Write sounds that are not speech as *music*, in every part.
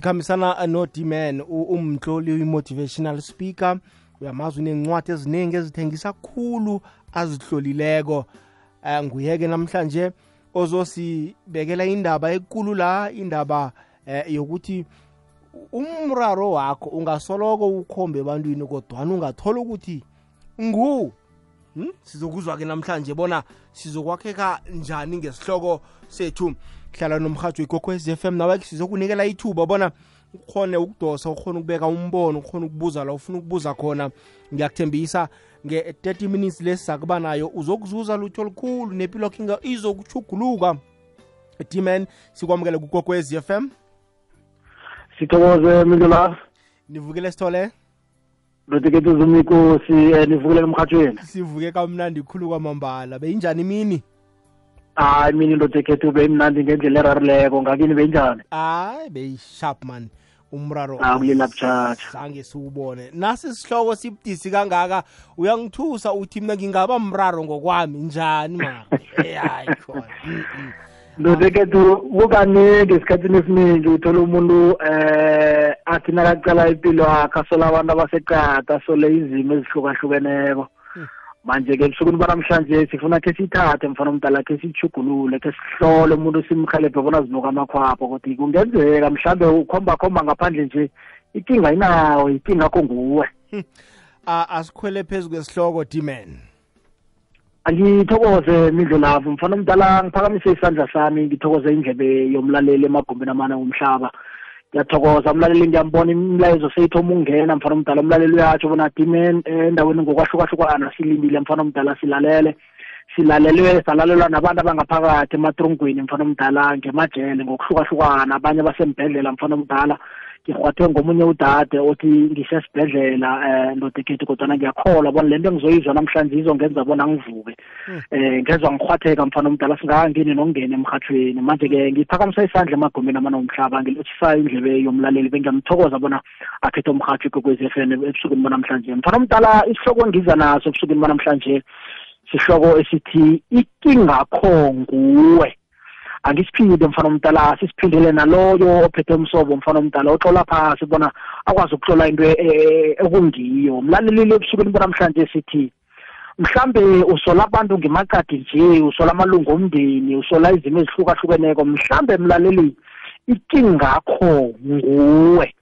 sikhambisana no D-Man umtloli uyi-motivational speaker. Uyamazi unencwadi eziningi ezithengisa khulu azihlolileko. Um nguye-ke namhlanje ozosibekela indaba ekulu la indaba eh, yokuthi umraro wakho ungasoloko ukhombe ebantwini kodwana ungathola ukuthi ngu hmm? sizokuzwa-ke namhlanje bona sizokwakheka njani ngesihloko sethu hlala nomhatsho igogwez f m nawe sizokunikela ithuba bona ukhone ukudosa ukhone ukubeka umbono ukhone ukubuza la ufuna ukubuza khona. Ngiyakuthembisa nge-30 minutes lesizakuba nayo uzokuzuza lutho olukhulu nempilo kinga izokuchuguluka d-man sikwamukele kukokwez f m. Sithokoze mindlela nivukile sithole lotekete zumikosi um nivukele emhathweni sivuke kamnandi khulu kwamambala. Beyinjani imini hayi mina lotekete beyimnandi ngendlela erarileko ngakini benjani? Hayi beyisharp man umraro zange siwubone. Nasi sihloko sibudisi kangaka uyangithusa uthi mina ngingaba mraro ngokwami njani mara *laughs* hayi khona. Mm. kukaningi esikhathini esiningi uthole umuntu eh athi nakacala impilo yakhe asola abantu abaseqada asole izimo ezihlukahlukeneko manje-ke ebusukwini banamhlanje sifuna khe siyithathe mfana omdala khe siyijhugulule khe sihlole umuntu simhelebhe bona zinuka amakhwapho ukuthi kungenzeka mhlawumbe ukhomba khomba ngaphandle nje ikinga inawo ikinga kho nguwe. A- asikhwele phezu kwesihloko d-man. Angithokoze mindlulavu mfana omdala ngiphakamise isandla sami ngithokoze indlebe yomlaleli emagumbini amane womhlaba. Ngiyathokoza umlaleli ngiyambona imilayezo seyithoma ukungena mfana omdala. Umlaleli uyatsho bona dimen endaweni ngokwahlukahlukana silindile mfana omdala silalele. Silalelwe salalelwa nabantu abangaphakathi ematrongweni mfana omdala ngemajele ngokuhlukahlukana. Abanye basembhedlela mfana omdala. Ngirhwathwe ngomunye udade othi ngisesibhedlela um ndodekhethi kodwana ngiyakholwa bona le nto engizoyizwa namhlanje izongenza bona ngivuke. Um ngezwa ngirhwatheka mfana omdala singakangeni nokungena emhathweni manje-ke ngiphakamisa isandla emagomeni amana womhlaba ngilotshisa indlebe yomlaleli bengiyamthokoza bona akhethe umhathi kwekwezi f n ebusukwini banamhlanje. Mfana omdala isihloko engiza naso ebusukwini banamhlanje sihloko esithi ikingakho nguwe angisiphinde mfana omdala sisiphindele naloyo ophethe umsobo mfana omdala oxola phasi bona akwazi ukuhlola into e- e- ekungiyo. Mlalelile ebusukwini banamhlanje sithi mhlambe usola abantu ngemaqadi nje usola amalungu omndeni usola izimo ezihlukahlukeneko mhlambe mlaleli ikingakho nguwe.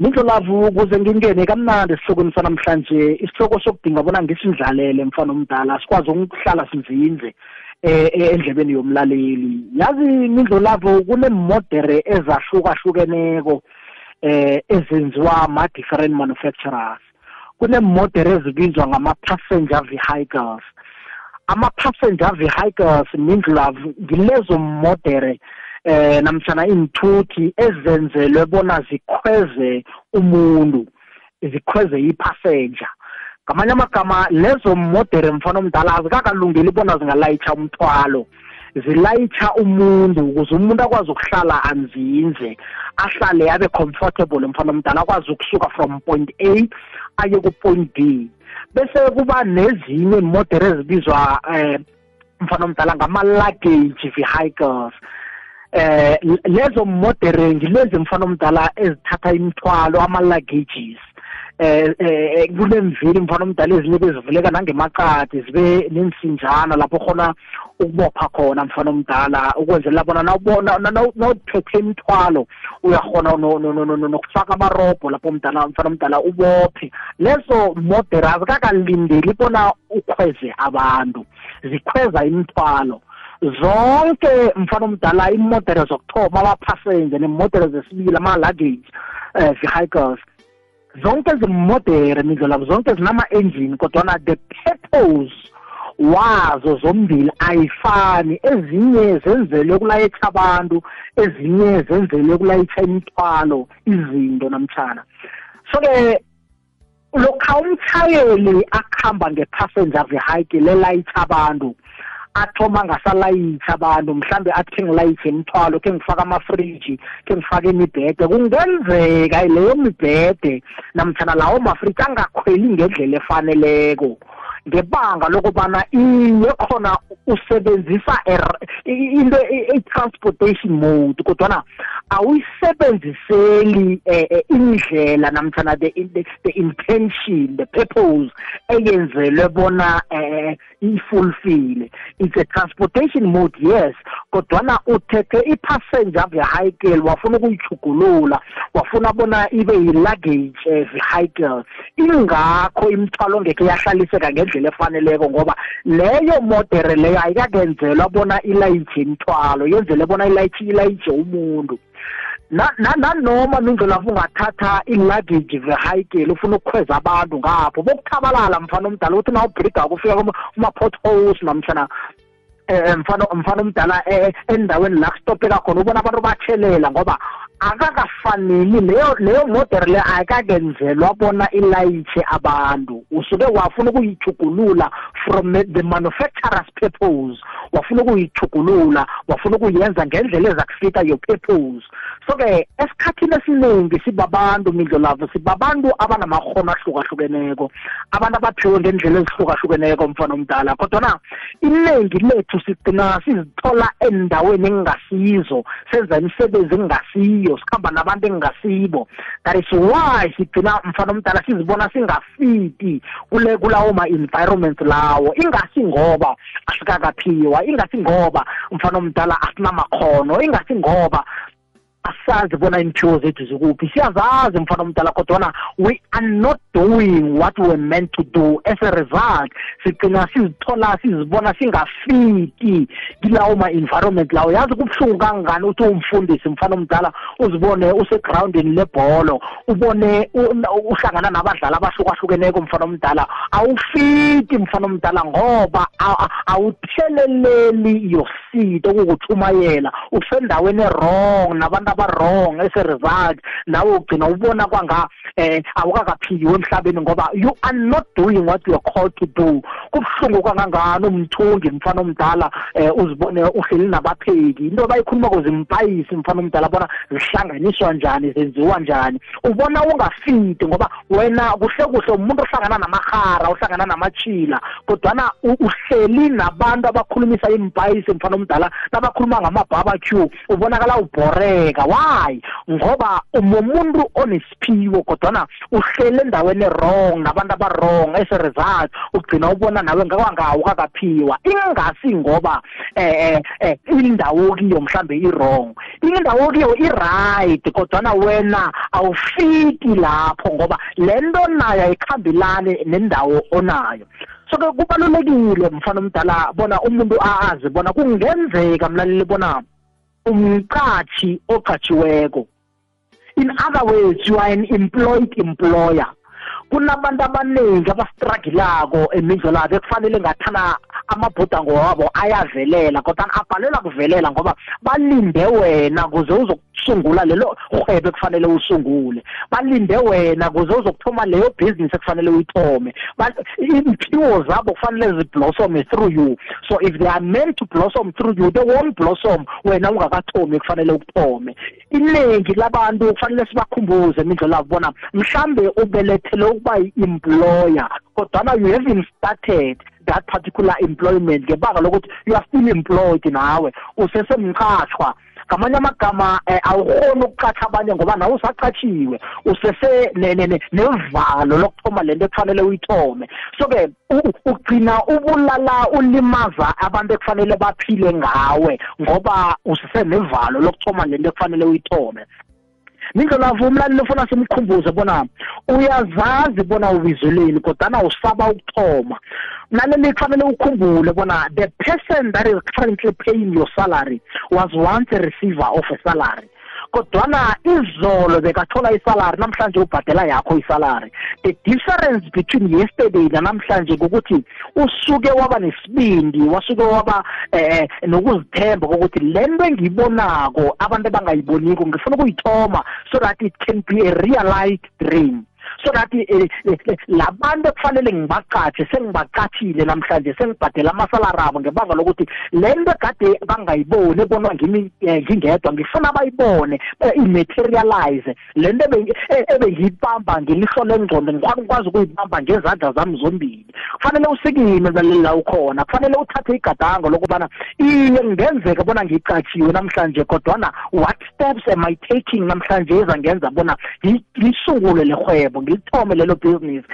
Mindlolavu ukuze ngingene kamnandi esihlokweni sanamhlanje isihloko sokudinga bona ngisindlalele mfana omdala sikwazi ukuhlala sinzinze. eh eh, endlebeni yomlaleli. Yazi mindlolavu kunemodere ezahlukahlukeneko eh ezenziwa ma-different manufacturers. Kunemodere ezibizwa ngama-passenger vehicles. Ama-passenger vehicles mindlulavu ngilezo modere eh namtjana iinthuthi ezenzelwe bona zikhweze umuntu zikhweze i-passenger. Ngamanye amagama lezo modere mfana omdala azikakalungeli bona zingalayitsha umthwalo. Zilayitsha umuntu ukuze umuntu akwazi ukuhlala anzinze ahlale abe comfortable mfana omdala akwazi ukusuka from point a aye ku-point b. Bese kuba nezinye imodere ezibizwa um mfana omdala ngama-luggage vehicles. Eh lezo modere ngilezi mfana omdala ezithatha imithwalo ama-luggages. Eh eh kunemvili mfana omdala ezinye bezivuleka nangemaqadi zibe nensinjana lapho khona ukubopha khona mfana omdala ukwenzela bona nawubona nawuphethe imithwalo uyakhona nokufaka amarobho lapho mdala mfana omdala ubophe. Lezo modere azikakalindeli bona ukhweze abantu zikhweza imithwalo. Zonke mfana omdala imodere zokuthoma ama-passenger nemodere zesibili ama-luggage um vehicles zonke zimodere mindlelabo zonke zinama-engine kodwana the purpose wazo zombili ayifani. Ezinye zenzelwe ukulayitsha abantu ezinye zenzelwe ukulayitsha imithwalo izinto namtshana so-ke lokha umshayeli akuhamba nge-passenger vehicle elayitsha abantu athoma ngasalayitsha abantu mhlambe athi khe ngilayitshe imithwalo khe ngifake amafriji khe ngifake imibhede. Kungenzeka leyo mibhede namtshana lawo mafriji angakhweli ngendlela efaneleko. Ngebanga lokubana iye khona usebenzisa into i-transportation mode kodwana awuyisebenziseli eh, eh, indlela namtshana the, the, the intention the purpose eyenzelwe bona eh ifulfile it's a transportation mode yes kodwana uthethe i-passenger vehicle wafuna ukuyichugulula wafuna bona ibe yi-luggage vehicle. Ingakho imithwalo ngeke yahlaliseka ngendlela efaneleko ngoba leyo modere leyo ayikakenzelwa bona ilayitshe imithwalo yenzele bona ilayitshe umuntu. Nanoma mindlelafu ungathatha i-luggage vehicle ufuna ukukhweza abantu ngapho bokuthabalala mfana omdala ukuthi na ubhrida kufika kuma-potholes namhlana um mfana mfana omdala eh, endaweni la kustopeka khona ubona abantu batshelela ngoba akakafaneli. Leyo leyo model le ayikakenzelwa bona ilayitshe abantu. Usuke wafuna ukuyijugulula from the manufacturer's purpose. Wafuna ukuyijugulula wafuna ukuyenza ngendlela ezakufita your purpose. So-ke esikhathini esiningi sibabantu mindlolavo sibabantu abanamakhono ahlukahlukeneko abantu abaphiwe ngendlela ezihlukahlukeneko mfana omdala. Kodwana iningi lethu sigcina sizithola endaweni engingasizo senza imisebenzi engingasiyo sikhamba nabantu engingasibo. That is why sigcina mfana omdala sizibona singafiti kule kulawo ma-environment lawo. Ingasi ngoba asikakaphiwa ingasi ngoba mfana omdala asinamakhono ingasi ngoba asazi bona imphiwo zethu zikuphi. Siyazazi mfana omdala kodwana we are not doing what we're meant to do as a result. Sigcina sizithola sizibona singafiti kilawo ma-environment lawo. Yazi kubuhlungu kangangani uthi umfundisi mfana omdala uzibone usegrawundini lebholo ubone uhlangana nabadlali abahlukahlukeneko mfana omdala. Awufiti mfana omdala ngoba awutheleleli yoseed okukutshumayela. Usendaweni wrong nabantu aba-wrong as a result nawe ugcina ubona kwanga eh awukakaphikiwe emhlabeni ngoba you are not doing what you are called to do. Kubuhlungu kangangani umthungi mfana omdala eh uzibone uhleli nabapheki. Into bayikhuluma kuzimpayisi mfana omdala bona zihlanganiswa njani zenziwa njani. Ubona ungafiti ngoba wena kuhle kuhle umuntu ohlangana namahara ohlangana namachila kodwana uhleli nabantu abakhulumisa impayisi mfana omdala nabakhuluma ngama-barbecue. Ubonakala ubhoreka. Why ngoba umumuntu onesiphiwo kodwana uhlele endaweni wrong nabantu aba-wrong as a result ugcina ubona nawe ngakwangawo kakaphiwa ingasi ngoba eh eh indawo kiyo mhlambe i-wrong. Indawo kiyo i-right kodwana wena awufiti lapho ngoba le nto nayo ayikhambelani nendawo onayo. So ke kubalulekile mfana omdala bona umuntu azi bona kungenzeka mlaleli bona umqatshi oqatshiweko in other words you are an employed employer. Kunabantu abaningi abastrugglako emidlalo ekufanele ngathana amabhudango wabo ayavelela kodwa abhalela kuvelela ngoba balinde wena kuze uzokusungula lelo hwebo ekufanele usungule. Balinde wena kuze uzokuthoma leyo business ekufanele uyithome. Imphiwo zabo kufanele ziblossom through you. So if they are meant to blossom through you they won't blossom. Wena ungakathomi ekufanele ukuthome. Iningi labantu kufanele sibakhumbuze imindlela labo bona mhlambe ubelethele ukuba yi-employer. Kodwana you haven't started that particular employment ngebanga lokuthi you are still employed nawe. Usesemqatshwa ngamanye amagama eh, awukhoni ukuqatha abanye ngoba nawe usaqatshiwe usese nevalo lokuthoma lento ekufanele uyithome. So-ke ugcina ubulala ulimaza abantu ekufanele baphile ngawe ngoba usese nevalo lokuthoma lento ekufanele uyithome. Nindlela umlaleli lofuna simkhumbuze bona uyazazi bona ubizelweni kodwana usaba ukuthoma? Mlaleli kufanele ukhumbule bona the person that is currently paying your salary was once a receiver of a salary. Kodwana izolo bekathola isalari namhlanje ubhadela yakho isalari. The difference between yesterday nanamhlanje ukuthi usuke waba nesibindi wasuke waba eh nokuzithemba ukuthi le nto engiyibonako abantu abangayiboniko ngifuna ukuyithoma so that it can be a realized dream. So that eh, eh, labantu ekufanele ngibaqatshe sengibaqathile namhlanje sengibhadela amasalari abo ngebanga lokuthi le nto ekade bangayiboni ebonwa ngimi eh, ngingedwa ngifuna bayibone eh, imaterialize le nto ebe- eh, ebengiyibamba ngelihlo lengqondo ngikwazi ukuyibamba ngezandla zami zombili. Kufanele usikime mlaleli la ukhona kufanele uthathe igadango lokubana iye kungenzeka bona ngicatshiwe namhlanje kodwana what steps am i taking namhlanje ezangenza bona ngi- ngisungule lehwebo ngilithome lelo business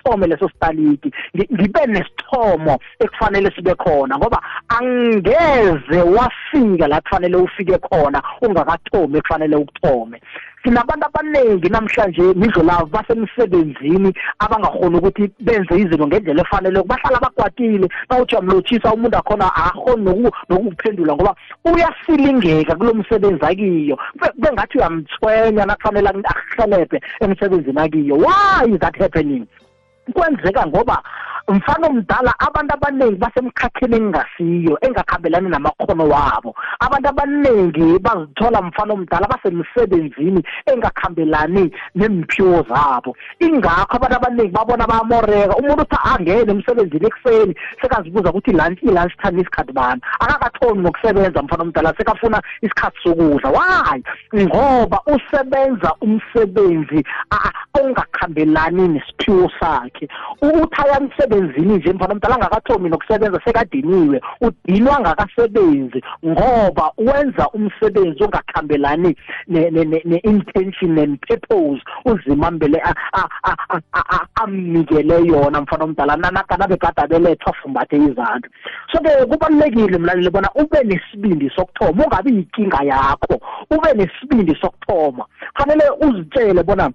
ngilithome leso staliki ngi- ngibe nesithomo ekufanele sibe khona ngoba angeze wafika la kufanele ufike khona ungakathomi ekufanele ukuthome. Sinabantu abaningi namhlanje midlo lavo basemsebenzini abangakhoni ukuthi benze izinto ngendlela efanele. Bahlala bakwatile nawuthi uyamlotshisa umuntu akhona akakhoni noku- nokukuphendula ngoba uyasilingeka kulo msebenzi akiyo. Kube- kube ngathi uyamthwenya nakufanele ak- akuhelebhe emsebenzini akiyo. Why is that happening? Kwenzeka ngoba mfana omdala abantu abaningi basemkhakheni engasiyo engakhambelani namakhono wabo. Abantu abaningi bazithola mfana omdala basemsebenzini engakhambelani nemphiwo zabo. Ingakho abantu abaningi babona bayamoreka. Umuntu uthi angene emsebenzini ekuseni sekazibuza ukuthi lunch i-lunch time isikhathi bani? Akakathomi nokusebenza mfana omdala sekafuna isikhathi sokudla. Why? Ngoba usebenza umsebenzi a- a- ongakhambelani nesiphiwo sakhe. U- uthi aya emsebenzini nje mfana omdala angakathomi nokusebenza sekadiniwe udinwa ngakasebenzi ngoba wenza umsebenzi ongakhambelani ne- ne- ne- ne-intention and purpose uzimambele a- a- a- a- a- a- amnikele yona mfana omdala nanakana bekade abelethwa fumbathe izandla. So-ke kubalulekile mlaleli bona ube nesibindi sokuthoma ungabi yinkinga yakho ube nesibindi sokuthoma. Fanele uzitshele bona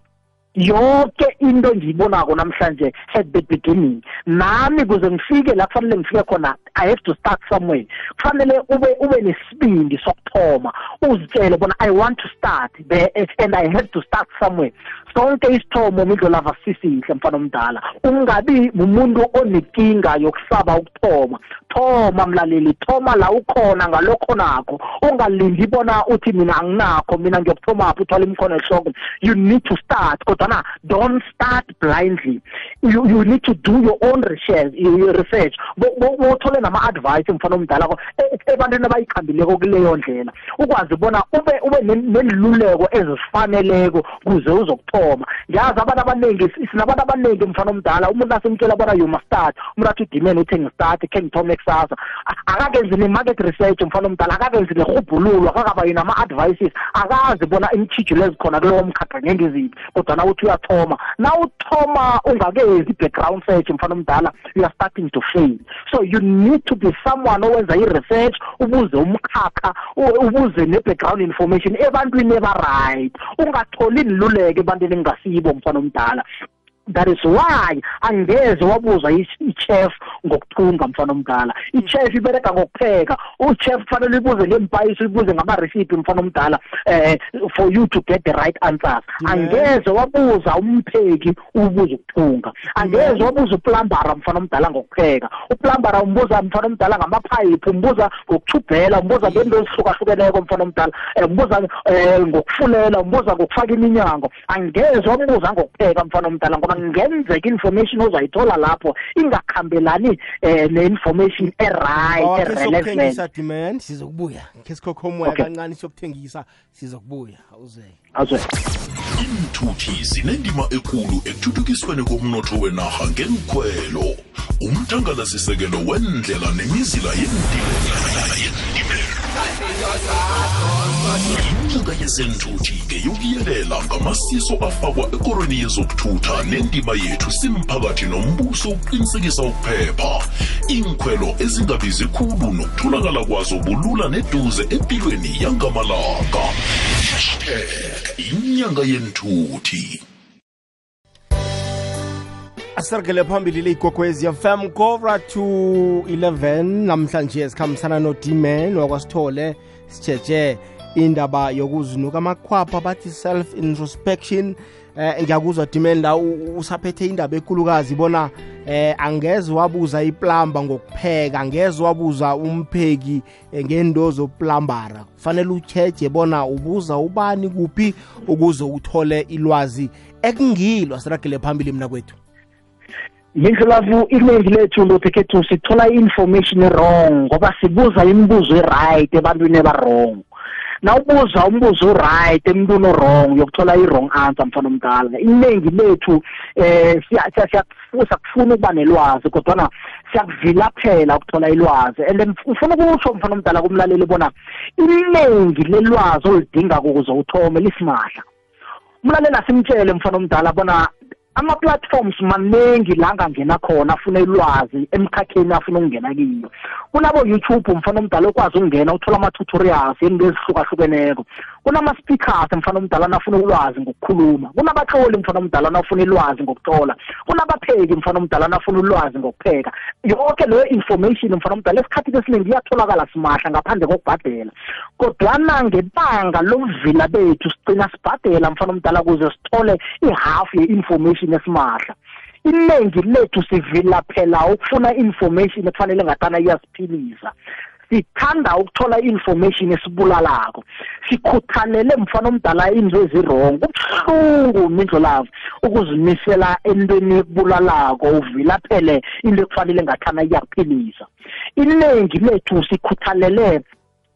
yonke into ngiyibonako namhlanje at the beginning. Nami kuze ngifike la kufanele ngifike khona i have to start somewhere. Kufanele ube ube nesibindi sokuthoma uzitshele bona i want to start there and i have to start somewhere. Sonke isithomo midlo lava sisihle mfana omdala. Ungabi umuntu onenkinga yokusaba ukuthoma. Thoma mlaleli thoma la ukhona ngalokho nakho. Ungalindi bona uthi mina anginakho mina ngiyokuthomaphi uthwala imkhono ehloko. You need to start kodwana don't start blindly. You, you need to do your own research, your research. Bothole nama-advice mfana omdala ko e- ebantwini abayikhambileko kuleyo ndlela. Ukwazi bona ube ube nen- neniluleko ezifaneleko kuze uzokuthoma. Ngiyazi abantu abaningi sinabantu abaningi mfana omdala. Umuntu asemtshela bona you must start. Umuntu athi udimeni uthi ngistart khe ngithome kusasa? A- akakenzi ne-market research mfana omdala akakenzi nerhubhululo akakabayi nama-advices. Akazi bona imitshijilo ezikhona kulowo mkhakha ngengiziphi kodwana uthi uyathoma. Na uthoma ungakenzi i-background search mfana omdala you are starting to fail. So you need to be someone owenza i-research ubuze umkhakha u- ubuze ne-background information ebantwini eba-right. Ungatholi niluleke ebantwini engasibo mfana omdala. That is why angeze wabuza i- i-chef ngokuthunga mfana omdala. I-chef ibereka ngokupheka. U-chef kufanele uyibuze ngempayisi uyibuze ngama-recipe mfana omdala eh for you to get the right answers. Angeze wabuza umpheki ubuze ukuthunga. Angeze wabuza uplambara mfana omdala ngokupheka. Uplambara umbuza mfana omdala ngamaphayiphi umbuza ngokuthubhela umbuza ngento ezihlukahlukeneko mfana omdala eh, umbuza eh, ngokufulela umbuza ngokufaka iminyango. Angeze wabuza ngokupheka mfana omdala ngoba ngenzeka information ozayithola lapho ingakhambelani eh, ne-information e-right Okay, e-relevant. sokuthengisa demand. Sizokubuya. Khe sikhokhe umoya Okay. kancane sokuthengisa sizokubuya. Awuzeke. Azwe iinthuthi zinendima ekulu ekuthuthukisweni komnotho wenarha ngenkhwelo umthangalasisekelo wendlela nemizila yentimela inyanga yezenthuthi ngeyokuyelela ngamasiso afakwa ekorweni yezokuthutha nendima yethu simphakathi nombuso ukuqinisekisa ukuphepha. Iinkhwelo ezingabizi khulu nokutholakala kwazo bulula neduze empilweni yangamalanga. Hashtag inyanga yenthuthi. Asiragele phambili le igogwezi fm covra to 11 namhlanje sikhambisana no-dman wakwasithole sitsheje indaba yokuzinuka amakhwapha bathi self introspection eh ngiyakuzwa dimenda usaphethe indaba ekhulukazi bona eh angeze wabuza iplamba ngokupheka angeze wabuza umpheki eh, ngendo zoplambara kufanele ucheje bona ubuza ubani kuphi ukuze uthole ilwazi ekungilo siragele phambili mina kwethu. Ngindlulavu iningi lethu lothi kethu sithola i-information wrong ngoba sibuza imibuzo e-right ebantwini eba-wrong. Nawubuza umbuzo right emntwini wrong uyokuthola i-wrong answer mfana omdala. Iningi lethu eh siyakufuna ukuba nelwazi kodwana siyakuvilaphela ukuthola ilwazi. And ufuna ukusho mfana omdala kumlaleli bona iningi lelwazi olidingako ukuze uthome lisimahla. Umlaleli asimtshele mfana omdala bona ama-platforms maningi la angangena khona afuna ilwazi emkhakheni afuna ukungena kiyo. Kunabo-youtube mfana omdala okwazi ukungena uthola ama-tutorials into ezihlukahlukeneko. Kunama-speakers mfana omdala nafuna ulwazi ngokukhuluma. Kunabatloli mfana omdala nafuna ilwazi ngokutlola kunabapheki mfana omdala nafuna ulwazi ngokupheka. Yonke leyo information mfana omdala esikhathini esiningi iyatholakala simahla ngaphandle kokubhadela. Kodwana ngebanga lobuvila bethu sigcina sibhadela mfana omdala kuze sithole i-half ye-information esimahla. Iningi lethu sivilaphela ukufuna information ekufanele ngathana iyasiphilisa. Sithanda ukuthola information esibulalako. Sikhuthalele mfana omdala into ezirong kubuhlungu mindlo lavo ukuzimisela entweni ekubulalako uvilaphele into ekufanele ngathana iyakuphilisa iningi lethu sikhuthalele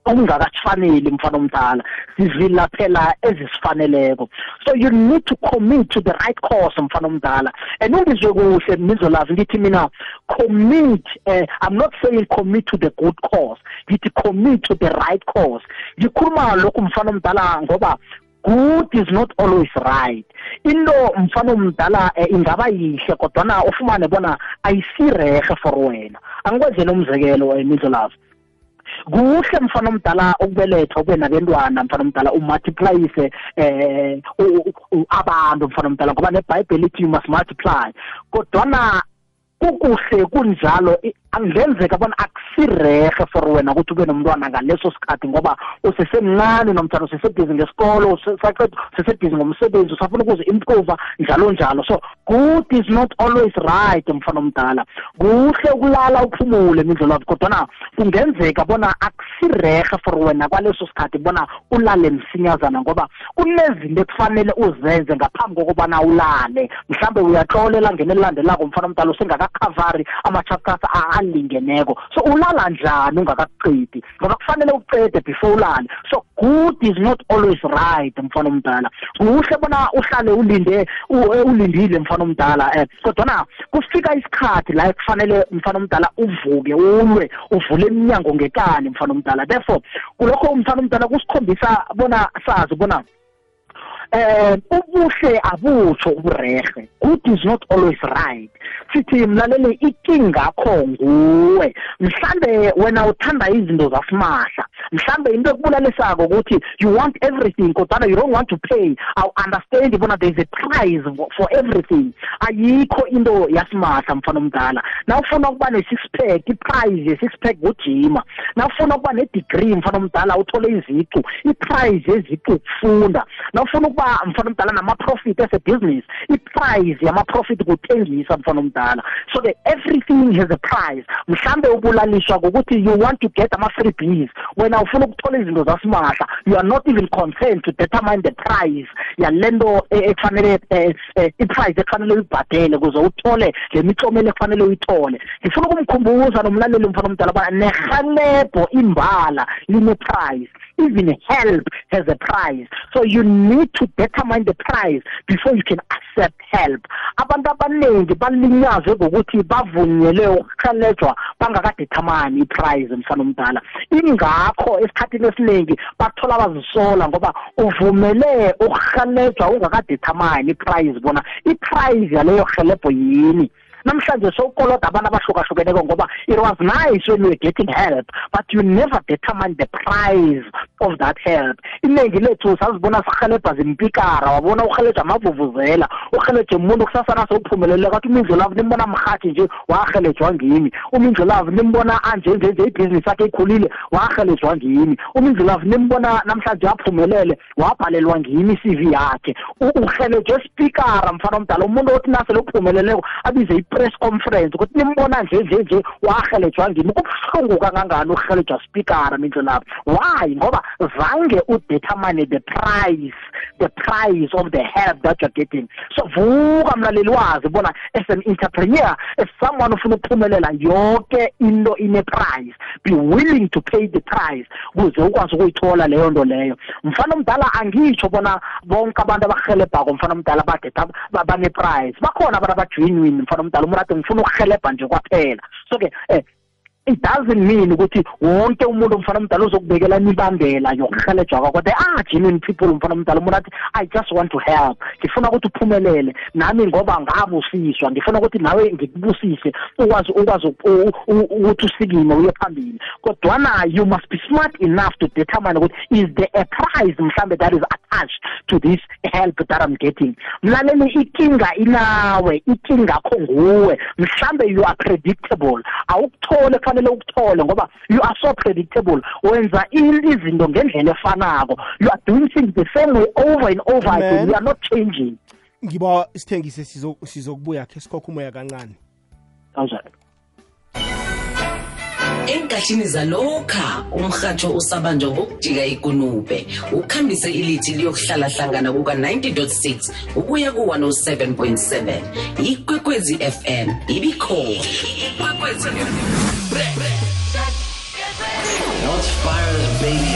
okungakafaneli mfana omdala. Sivilaphela ezisifaneleko so you need to commit to the right course mfana omdala. And ungizwe kuhle nizolazi ngithi mina commit uh, i'm not saying commit to the good course. Ngithi commit to the right course. Ngikhuluma lokhu mfana omdala ngoba good is not always right. Into mfana omdala eh, ingaba yihle kodwana ufumane bona ayisirehe for wena. Angikwenzele umzekelo eh, kuhle mfana omdala ukubeletha ube nabentwana mfana omdala umultiplyise eh abantu mfana omdala ngoba nebhayibheli ithi you must multiply. Kodwana kukuhle kunjalo angenzeka bona akusirehe for wena ukuthi ube nomntwana ngaleso sikhathi ngoba usesemncane nomntwana usesebhizi ngesikolo usesebhizi ngomsebenzi usafuna ukuze improve njalo njalo. So good is not always right mfana omdala. Kuhle ukulala uphumule mindlela wakho kodwana kungenzeka bona akusirehe for wena kwaleso sikhathi bona ulale msinyazana ngoba kunezinto ekufanele uzenze ngaphambi kokubana ulale. Mhlambe uyatlolela ngene elilandelako mfana omdala usengakakhavari ama-chapters alingeneko so ulala njani ungakakuqedi ngoba kufanele uqede before ulale. So good is not always right mfana omdala. Kuhle bona uhlale ulinde ulindile mfana omdala eh. Kodwa kufika isikhathi la kufanele mfana omdala uvuke ulwe uvule iminyango ngekani mfana omdala. Therefore kulokho umfana omdala kusikhombisa bona sazi bona eh ubuhle abutsho uburehe good is not always right. Sithi mlaleli ikinga yakho nguwe. Mhlambe wena uthanda izinto zasimahla. Mhlambe into ekubulalisako ukuthi you want everything kodwa you don't want to pay. I understand bona there is a price for everything. Ayikho into yasimahla mfana omdala. Nawufuna ukuba ne-six pack iprice ye-six pack ngujima nawufuna ukuba ne-degree mfana omdala uthole izicu iprice yezicu ukufunda nawufuna ukuba mfana omdala nama-profit as-a-business iprice yama-profit kuthengisa mfana omdala so the everything has a price. Mhlambe ubulaliswa ngokuthi you want to get ama-freebies wena ufuna ukuthola izinto zasimahla you are not even concerned to determine the price yale ekufanele i-price ekufanele uyibhadele ukuze uthole le mitlomelo ekufanele uyithole. Ngifuna ukumkhumbuza nomlaleli mfana omdala ubana nerhelebho imbala line-price even help has a price. So you need to determine the price before you can accept help. Abantu abaningi balinyazwe ngokuthi bavunyelwe ukuhelejwa bangakadetermine iprize mfana omdala. Ingakho esikhathini esiningi bathola bazisola ngoba uvumele ukuhelejwa ungakadetermine iprize bona. Iprize yaleyo helebho yini? Namhlanje sowukoloda abantu abahlukahlukeneko ngoba it was nice when you were getting help but you never determine the price of that help. Iningi lethu sazibona sihelebha zimpikara wabona uhelejwa amavuvuzela uhelejwe umuntu kusasana sowuphumelele kathi umindlo lavo nimbona mhathi nje wahelejwa ngimi. Umindlo lavo nimbona anje nje nje ibhizinisi yakhe ikhulile wahelejwa ngimi. Umindlo lavo nimbona namhlanje aphumelele wabhalelwa ngimi i-cv yakhe. Uhelejwe speakera mfana omdala umuntu othi nasele uphumeleleko abize i-press conference ukuthi nimbona nje nje nje wahelejwa ngimi kubuhlungu kangangani uhelejwa speakera mindlo lapho why ngoba zange udetermine the price the price of the help that you're getting so vuka mlaleli wazi bona as an entrepreneur as someone ufuna ukuphumelela yonke into ine-price be willing to pay the price ukuze ukwazi ukuyithola leyo nto leyo mfana omdala angitsho bona bonke abantu abahelebhako mfana omdala badeta bane-price bakhona abantu abagenuine mfana omdala umuntu ade ngifuna ukuhelebha nje kwaphela. So-ke um it doesn't mean ukuthi wonke umuntu umfana omdala uzokubekela imibandela yokuhelejwa kwakho there are genuine people umfana omdala. Umuntu athi i just want to help. Ngifuna ukuthi uphumelele. Nami ngoba ngabusiswa ngifuna ukuthi nawe ngikubusise ukwazi ukwazi ukuthi usikime uye phambili. Kodwana you must be smart enough to determine ukuthi is there a price mhlambe that is attached to this help that i'm getting? Mlaleli ikinga inawe ikinga kho nguwe. Mhlambe you are predictable. Awukuthole kufanele ukuthole ngoba you are so predictable. Wenza izinto ngendlela efanako. You are doing things the same way over and over again. You are not changing. Ngiba isithengise sizokubuya khe sikhokha umoya kancane. Kanjani? Enkathini zalokha umrhatsho usabanjwa ngokujika ikunube. Ukhambise ilithi liyokuhlala hlangana kuka-90.6 ukuya ku-107.7 ikwekwezi fm ibikhona. Ikwekwezi Not fire baby.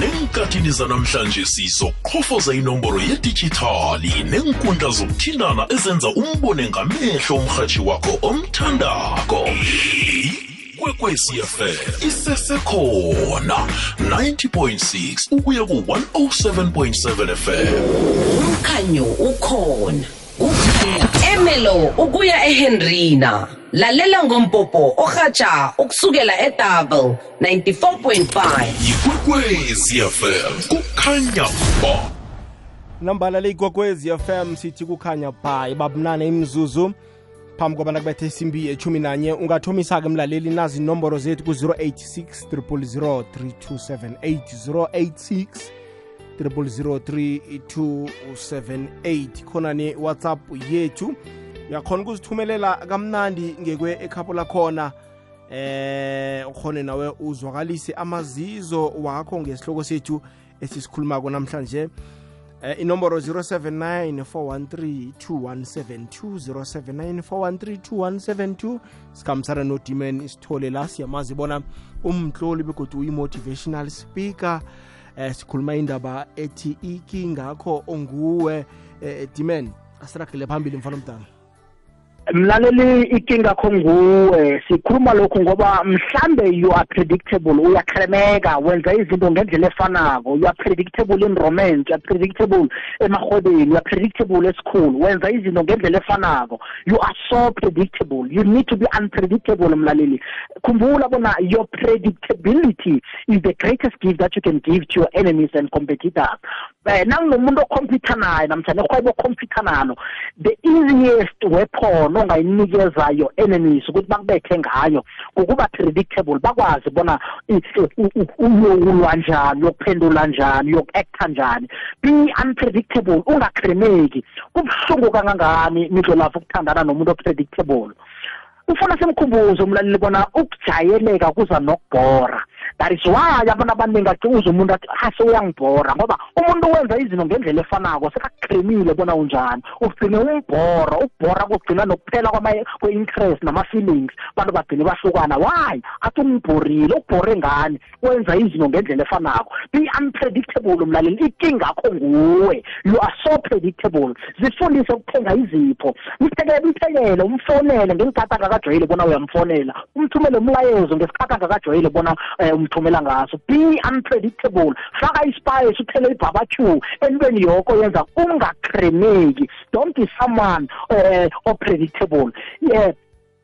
Nenkathini zanamhlanje sizoqhofoza inomboro yedijithali. Nenkundla zokuthindana ezenza umbone ngamehlo umrhatshi wakho omthandako. Kwekwecfm isesekhona 90.6 ukuya ku-107.7 fm umkhanyo ukhona. Emelo ukuya ehenrina. Lalela ngompopo orhatsha ukusukela edouble 94.5 yikwekwezi fm kukhanya ba. Nambala le ikwekwezi fm sithi kukhanya ba ibabunane imzuzu. Phambi kwabantu kubethe isimbi echumi nanye ungathomisa-ke mlaleli nazi inomboro zethu ku-086 000 3278 086 3278 khona ne-whatsapp yethu. Uyakhona ukuzithumelela kamnandi ngekwe ekhapho lakhona eh ukhone nawe uzwakalise amazizo wakho ngesihloko sethu esisikhulumako namhlanje. Eh, inomboro 079 413 2172 079 413 2172 sikhambisana nodiman isithole la siyamazi bona umhloli begodwa uyi-motivational speaker. Eh, sikhuluma indaba ethi ikingakho onguwe eh, diman asiragele phambili mfana omdala mlaleli inkinga kho nguwe sikhuluma lokhu ngoba mhlambe you are predictable uyakremeka wenza izinto ngendlela efanako. You are predictable in romance you are predictable emahwebeni you are predictable esikhulu wenza izinto ngendlela efanako. You are so predictable you need to be unpredictable mlaleli. Khumbula bona your predictability is the greatest gift that you can give to your enemies and competitors. Um nangunomuntu okhompyutha naye namhlanje ehwebo okhompyutha nalo. The easiest weapon ongayinikeza your enemies ukuthi bakubethe ngayo ukuba predictable bakwazi bona uyokulwa njani uyokuphendula njani uyoku-acta njani. Be unpredictable ungakremeki. Kubuhlungu kangangani midlolafo ukuthandana nomuntu opredictable? Ufuna simkhumbuze umlaleli bona ukujayeleka kuza nokubhora. That is why abantu abaningi acuza umuntu athi ase uyangibhora ngoba umuntu wenza izinto ngendlela efanako sekakuqinile bona unjani. Ugcine umbhora ukubhora kugcina nokuphela kwe-interest nama-feelings. Abantu bagcine bahlukana. Why? Athi ungibhorile ukubhore ngani? Wenza izinto ngendlela efanako. Be unpredictable mlaleli. Ikingakho nguwe. You are so predictable. Zifundise ukuthenga izipho. Mphekele umphekele umfonele ngesikhathi angakajwayeli bona uyamfonela. Umthumele umlayezo ngesikhathi angakajwayeli bona um umthumela ngaso be unpredictable. Faka ispice uthele ibarbecue entweni yoko yenza ungakremeki. Don't be someone uh, opredictable. Yeah.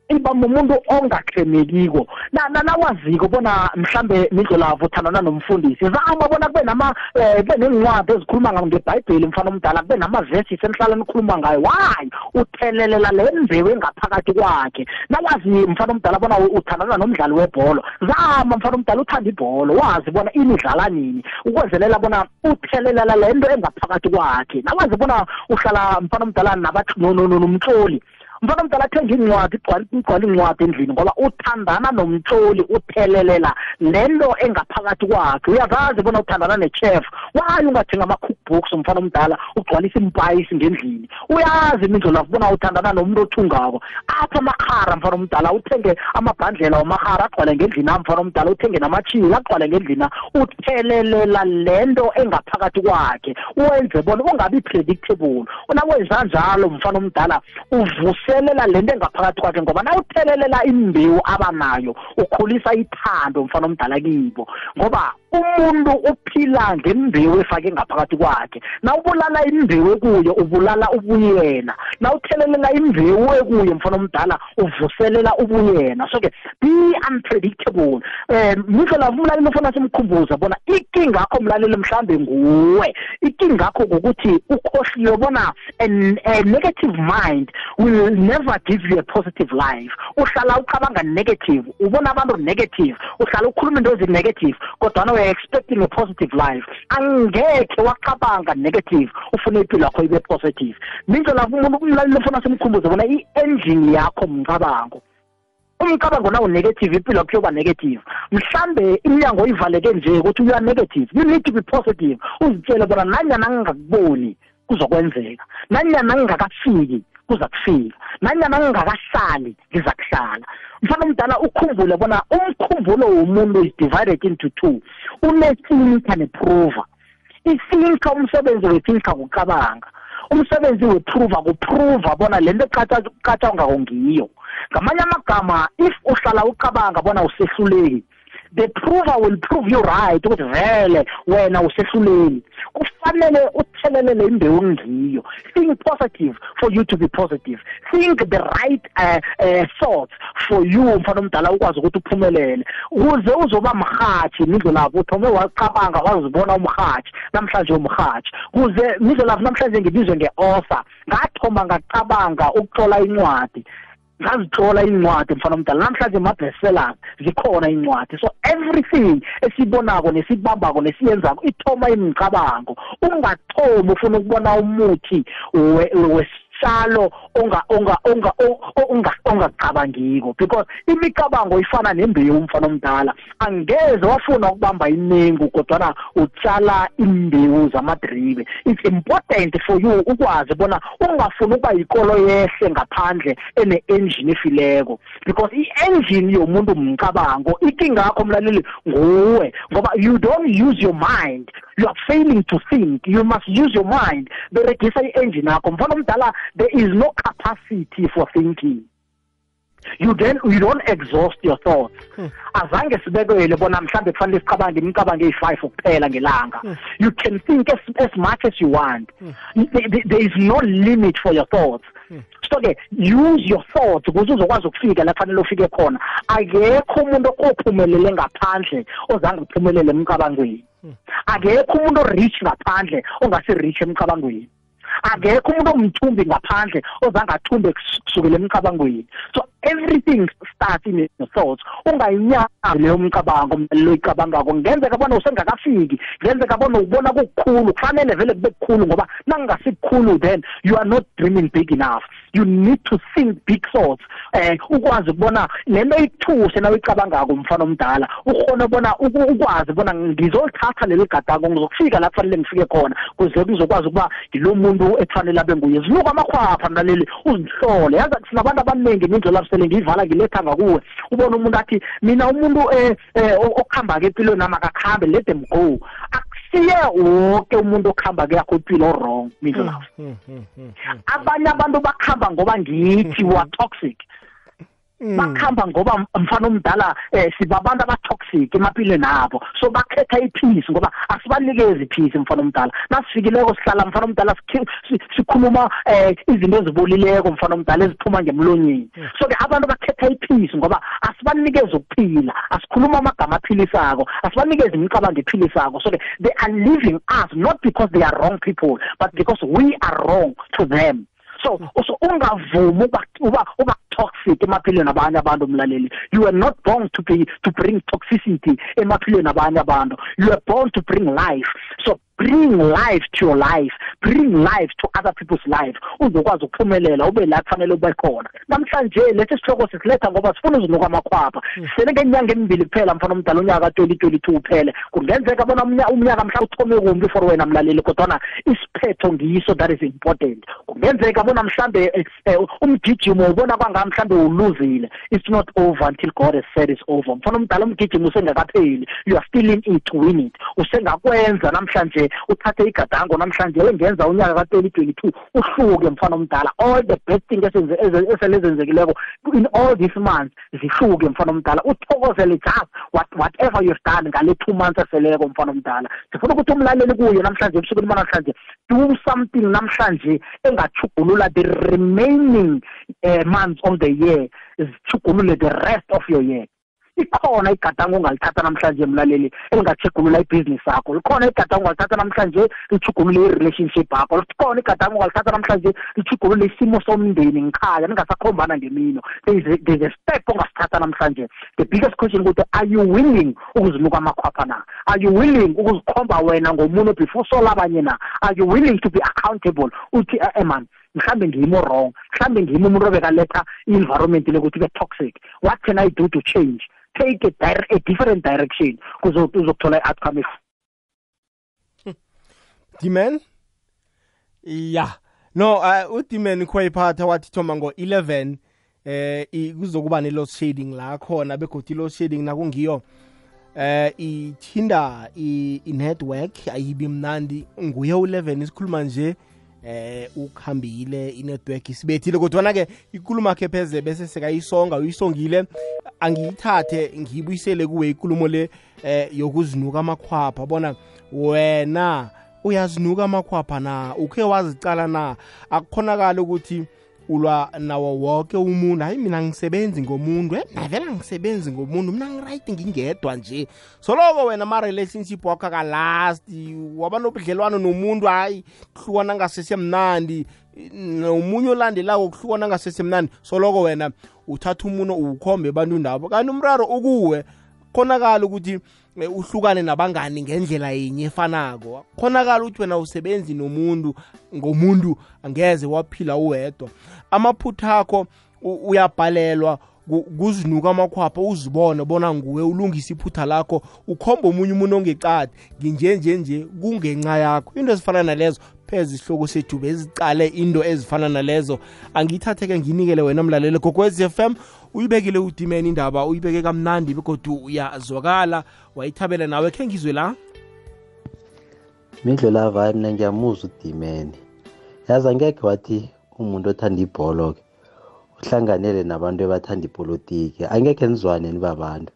Iba umuntu ongakremekiko. Nawaziko bona mhlambe nidlolavo uthandana nomfundisi zama bona kube nama um kube nencwadi ezikhuluma ngebhayibheli mfana omdala kube namavesi senihlala nikhuluma ngayo. Why? Uthelelela le mbewu engaphakathi kwakhe. Nawazi mfana omdala bona uthandana nomdlali webholo. Zama mfana omdala uthanda ibholo. Wazi bona inidlala nini ukwenzelela bona uthelelela le nto engaphakathi kwakhe. Nawazi bona uhlala mfana omdala nomtloli. Mfana mdala athenga incwadi igcwala incwadi endlini ngoba uthandana nomtloli uthelelela lento engaphakathi kwakhe. Uyazazi bona uthandana nechef waye ungathenga ama-cookbooks mfana omdala ugcwalisa impayisi ngendlini. Uyazi imindlolafu bona uthandana nomuntu othungako. Apha amahara mfana omdala uthenge amabhandlela wamahara agcwale ngendlini am mfana omdala uthenge namachili agcwale ngendlini uthelelela lento engaphakathi kwakhe wenze bona ungabi predictable. Nakwenza njalo mfana omdala uvuse uthelela lento engaphakathi kwakhe ngoba na uthelelela imbewu abanayo ukhulisa ithando mfana omdala kibo. Ngoba umuntu uphila ngembewu efake ngaphakathi kwakhe. Nawubulala imbewu ekuyo ubulala ubuyena. Nawuthelelela imbewu ekuye mfana omdala uvuselela ubuyena. So ke be unpredictable. Um ngizela umlaleli ufuna simkhumbuza bona ikinga yakho mlaleli mhlambe nguwe. Ikinga yakho ukuthi ukhohliwe bona a negative mind will never give you a positive life. Uhlala ucabanga negative ubona abantu negative uhlala ukhuluma into ezi-negative kodwana we expecting a positive life. Angekhe wacabanga negative ufuna impilo yakho ibe positive. Mindlela umuntu umlaleli ufuna simkhumbuze bona i-engine yakho mcabango. Umcabango nawo negative impilo yakho yoba negative. Mhlambe iminyango oyivaleke nje ukuthi uya negative you need to be positive. Uzitshele bona nanyana ngingakuboni kuzokwenzeka. Nanyana ngingakafiki kuza kufika nanyana ngingakahlali ngiza kuhlala mfana omdala ukhumbule bona umkhumbulo womuntu is divided into two. Unethinka neprover ithinka umsebenzi wethinka kucabanga umsebenzi weprover kuprover bona lento ecatshangako ngiyo. Ngamanye amagama if uhlala ucabanga bona usehluleki the prover will prove you right ukuthi vele wena usehluleli. Kufanele uthelelele imbewu ngiyo. Think positive for you to be positive. Think the right uh, uh, thoughts for you mfana omdala ukwazi ukuthi uphumelele. Ukuze uzoba mhathi nidlo lapho uthome wacabanga wazibona umhathi namhlanje umhathi kuze nidlo lapho namhlanje ngibizwe nge-author ngathoma ngacabanga ukutlola incwadi. Ngazitlola incwadi mfana omdala namhlanje ma-bestsellers zikhona incwadi. So everything esibonako nesibambako nesiyenzako ithoma imicabango. Ungathomi ufuna ukubona umuthi salo onga onga onga onga ongacabangiko. Because imicabango ifana nembewu umfana omdala angeze wafuna ukubamba inengu kodwa utshala imbewu zamadribe. It's important for you ukwazi bona ungafuni ukuba yikolo yehle ngaphandle ene engine efileko. Because i-engine yomuntu umcabango ikinga yakho mlaleli nguwe. Ngoba you don't use your mind. You are failing to think. You must use your mind. Beregisa i-engine yakho. Mfana omdala there is no capacity for thinking. You then you don't exhaust your thoughts. Hmm. azange sibekelwe bona mhlambe kufanele sicabange imicabango eyi-five ukuphela ngelanga. Hmm. you can think as, as much as you want. Hmm. there, there is no limit for your thoughts. So ke use your thoughts ukuze uzokwazi ukufika la kufanele ufike khona. Akekho umuntu ophumelele ngaphandle ozange uphumelele emcabangweni. Akekho umuntu o-rich ngaphandle ongasi-rich emcabangweni. Akekho umuntu omthumbi ngaphandle ozangathumbe kusukela emcabangweni so everything starts in your thoughts. Ungayinyazi leyo mcabango lo icabangako ngenzeka bona usengakafiki ngenzeka bona ubona kukukhulu kufanele vele kube kukhulu ngoba nangasikukhulu then you are not dreaming big enough. You need to think big thoughts eh ukwazi ukubona lento ithuse na uyicabangako mfana omdala. Ukhona bona ukwazi bona ngizolithatha leli gadako ngizokufika la kufanele ngifike khona kuze kuzokwazi ukuba ngilo muntu ekufanele abe nguye. Zinuka amakhwapha mlaleli uzihlole. Yazi sinabantu abaningi imindlela sele ngiyivala ngiletha ngakuwe ubona umuntu athi mina umuntu eh, eh okuhamba-ke empilweni nami akakhambe let them go. Akusiye wonke umuntu okuhamba kuyakho impilo wrong mindlulafu hmm, hmm, hmm, abanye abantu bakuhamba ngoba ngithi wa toxic. Bakhamba ngoba mfana omdala eh sibabantu abatoxic emaphilweni abo. So bakhetha ipeace ngoba asibanikezi ipeace mfana omdala. Nasifikileko sihlala mfana omdala sikhuluma eh izinto ezibolileko mfana omdala eziphuma ngemlonyeni. So ke abantu bakhetha ipeace ngoba asibanikeze ukuphila asikhuluma amagama aphilisako asibanikeze imicabango ephilisako. So ke they are leaving us not because they are wrong people but because we are wrong to them. So so ungavumi uba uba uba toxic emaphilweni abanye abantu umlaleli you were not born to be to bring toxicity emaphilweni abanye abantu. You were born to bring life. So bring life to your life. Bring life to other people's life. Uzokwazi ukuphumelela ube la kufanele ube khona. Namhlanje lethi sihloko sisiletha ngoba sifuna uzinuka amakhwapha. Sele ngenyanga emibili kuphela mfana omdala unyaka ka-2022 uphele. Kungenzeka bona umnyaka mhlawumbe uthome kumbi for wena mlaleli kodwana isiphetho ngiso that is important. Kungenzeka bona mhlambe eh, eh, umgijimo ubona kwanga mhlambe uluzile. It's not over until god has said it's over. Mfana omdala umgijimo usengakapheli. You are still in it to win it. Usengakwenza namhlanje uthathe igadango namhlanje wengenza unyaka ka-2022 uhluke mfana omdala. All the best thing eselezenzekileko in all these months zihluke mfana omdala. Uthokozele just what, whatever you've done ngale two months eseleko mfana omdala. Sifuna ukuthi umlaleli kuyo namhlanje ebusukwini banamhlanje do something namhlanje engachugulula the remaining uh, months of the year zithugulule the rest of your year ikhona igadango ongalithatha namhlanje mlaleli elingachegulula ibhizinisi yakho. Likhona igadango ongalithatha namhlanje lichugulule i-relationship yakho. Likhona igadango ongalithatha namhlanje lichugulule isimo somndeni ngikhaya ningasakhombana ngemino. There's a step ongasithatha namhlanje. The biggest question ukuthi are you willing ukuzinuka amakhwapha na? Are you willing ukuzikhomba wena ngomunye before sola abanye na? Are you willing to be accountable? Uthi eh man mhlambe ngimo wrong. Mhlambe ngimo umuntu obekaletha i-environment lekuthi ibe toxic. What can i do to change? Take a, dire a different direction uzokuthola i-outcome *laughs* Dimen ya. No uh, udimen khoyiphatha wathi thoma ngo-11 eh kuzokuba ne-load shading la khona begodi i-load shading nakungiyo eh ithinda i-network ayibi mnandi nguye u-11 isikhuluma nje eh ukhambile inetwork isibethile kodwa ke ikhuluma khe pheze bese sekayisonga uyisongile. Angiyithathe ngiyibuyisele kuwe ikulumo le eh yokuzinuka amakhwapha. Bona wena uyazinuka amakhwapha na? Ukhe wazicala na? Akukhonakala ukuthi ulwa nawo wonke umuntu. Hayi mina ngisebenzi ngomuntu eh? Navela ngisebenzi ngomuntu. Mina ngiright ngingedwa nje. Soloko wena ama-relationship wakho akalast waba nobudlelwano nomuntu hayi kuhlukana ngasesemnandi nomunye olandelako kuhlukana ngasesemnandi soloko wena uthatha umuntu uwukhombe ebantwini ndabo kanti umraro ukuwe khonakala ukuthi uhlukane nabangani ngendlela yinye efanako. Khonakala ukuthi wena usebenzi nomuntu ngomuntu angeze waphila uwedwa. Amaphutha akho uyabhalelwa kuzinuka amakhwapha uzibone bona nguwe ulungisa iphutha lakho ukhomba omunye umuntu ongecadi nginjenje nje kungenxa yakho. Into ezifana nalezo pheze isihloko sethu bezicale into ezifana nalezo. Angiyithathe-ke nginikele wena mlaleli. Gokwez f m uyibekile udimeni indaba uyibeke kamnandi begodwa uyazwakala. Wayithabela nawe khe ngizwe la. Mindlo lavayo mina ngiyamuzwa udimeni. Yazi angekhe wathi umuntu othanda ibholo-ke uhlanganele nabantu ebathanda ipolitiki. Angekhe nizwane nibabantu.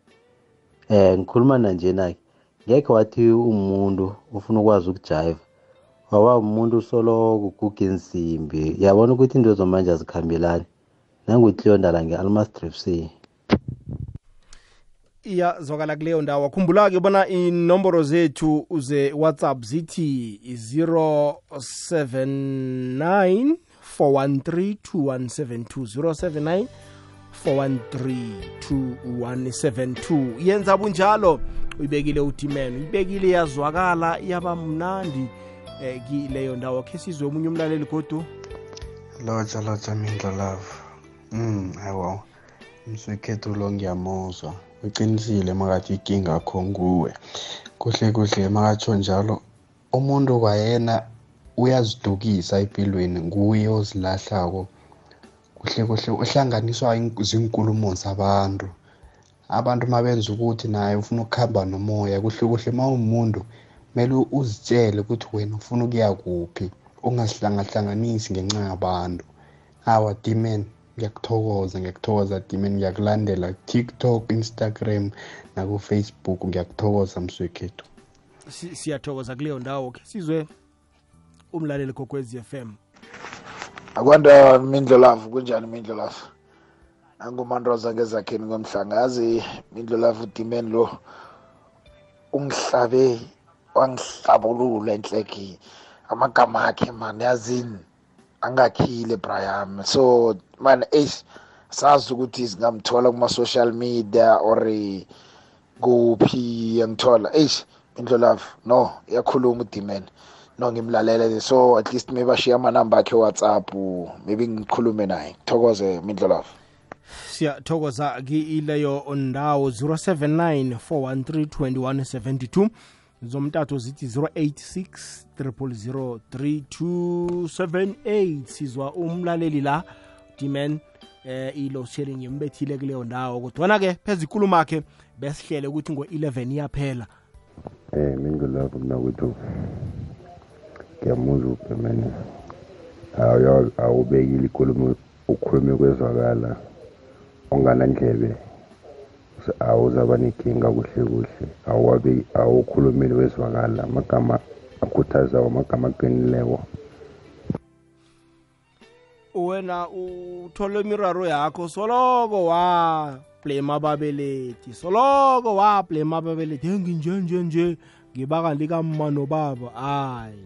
Um ngikhuluma nanjena-ke ngekhe wathi umuntu ufuna ukwazi ukujayiva. Waba umuntu usoloko uguga insimbi. Yabona ukuthi into zomanje azikhambelani? Nangutleondala nge-almas c. Iyazwakala kuleyo ndawo. Khumbula-ke bona inomboro zethu ze whatsapp zithi 079 413 413 yenza bunjalo. Uyibekile udimen uyibekile yazwakala yaba mnandi. Eh kileyo ndawo khe sizwe omunye umlaleli godu? Lotsha lotsha mindlo love. Mm ayiwa mswekhethu lo ngiyamuzwa. Uqinisile makathi ikinga akho nguwe. Kuhle kuhle makatsho njalo umuntu kwayena uyazidukisa empilweni nguye ozilahlako. Kuhle kuhle uhlanganiswa zinkulumo zabantu. Abantu mabenza ukuthi naye ufuna ukuhamba nomoya kuhle kuhle ma umuntu kumele uzitshele ukuthi wena ufuna ukuya kuphi ungazihlangahlanganisi ngenxa yabantu. Awa dimen ngiyakuthokoza ngiyakuthokoza dimeni ngiyakulandela tiktok instagram nakufacebook ngiyakuthokoza mswekhethu. Si- siyathokoza kuleyo ndawo ke. Sizwe umlaleli kokwezi FM akwanda mindlolavu kunjani mindlolavu nangumandoza ngezakheni kwemhlanga yazi mindlolavu udimeni lo ungihlabe wangihlabulula enhleki amagama akhe man yazini angakhile brayam so man eish sazi ukuthi singamthola kuma-social media or kuphi yangithola eish mindlolavu no iyakhuluma udimeni no ngimlalele so at least maybe ashiye amanamba akhe whatsapp maybe ngikhulume naye. Ngithokoze mindlolavu siyathokoza kiileyo ndawo 079 413 2172 zomtato zithi 086 000 3278 sizwa umlaleli la diman eh ilo sharing imbethile kuleyo ndawo. Kodwana ke pheze ikulumo akhe besihlele ukuthi ngo-11 iyaphela. Eh mindlulavu mnakwethu ngiyamuzwa ubhemene Awu- awubekile ikulumo ukhulume kwezwakala onganandlebe S- awuzaba nenkinga kuhle kuhle. Awuwabe awukhulumeli wezwakala amagama akhuthazayo amagama aqinileko. Wena uthole imiraro yakho soloko wa blame ababelethi soloko wa blame ababelethi. Enginje nje ngibaka likamma nobaba. Hayi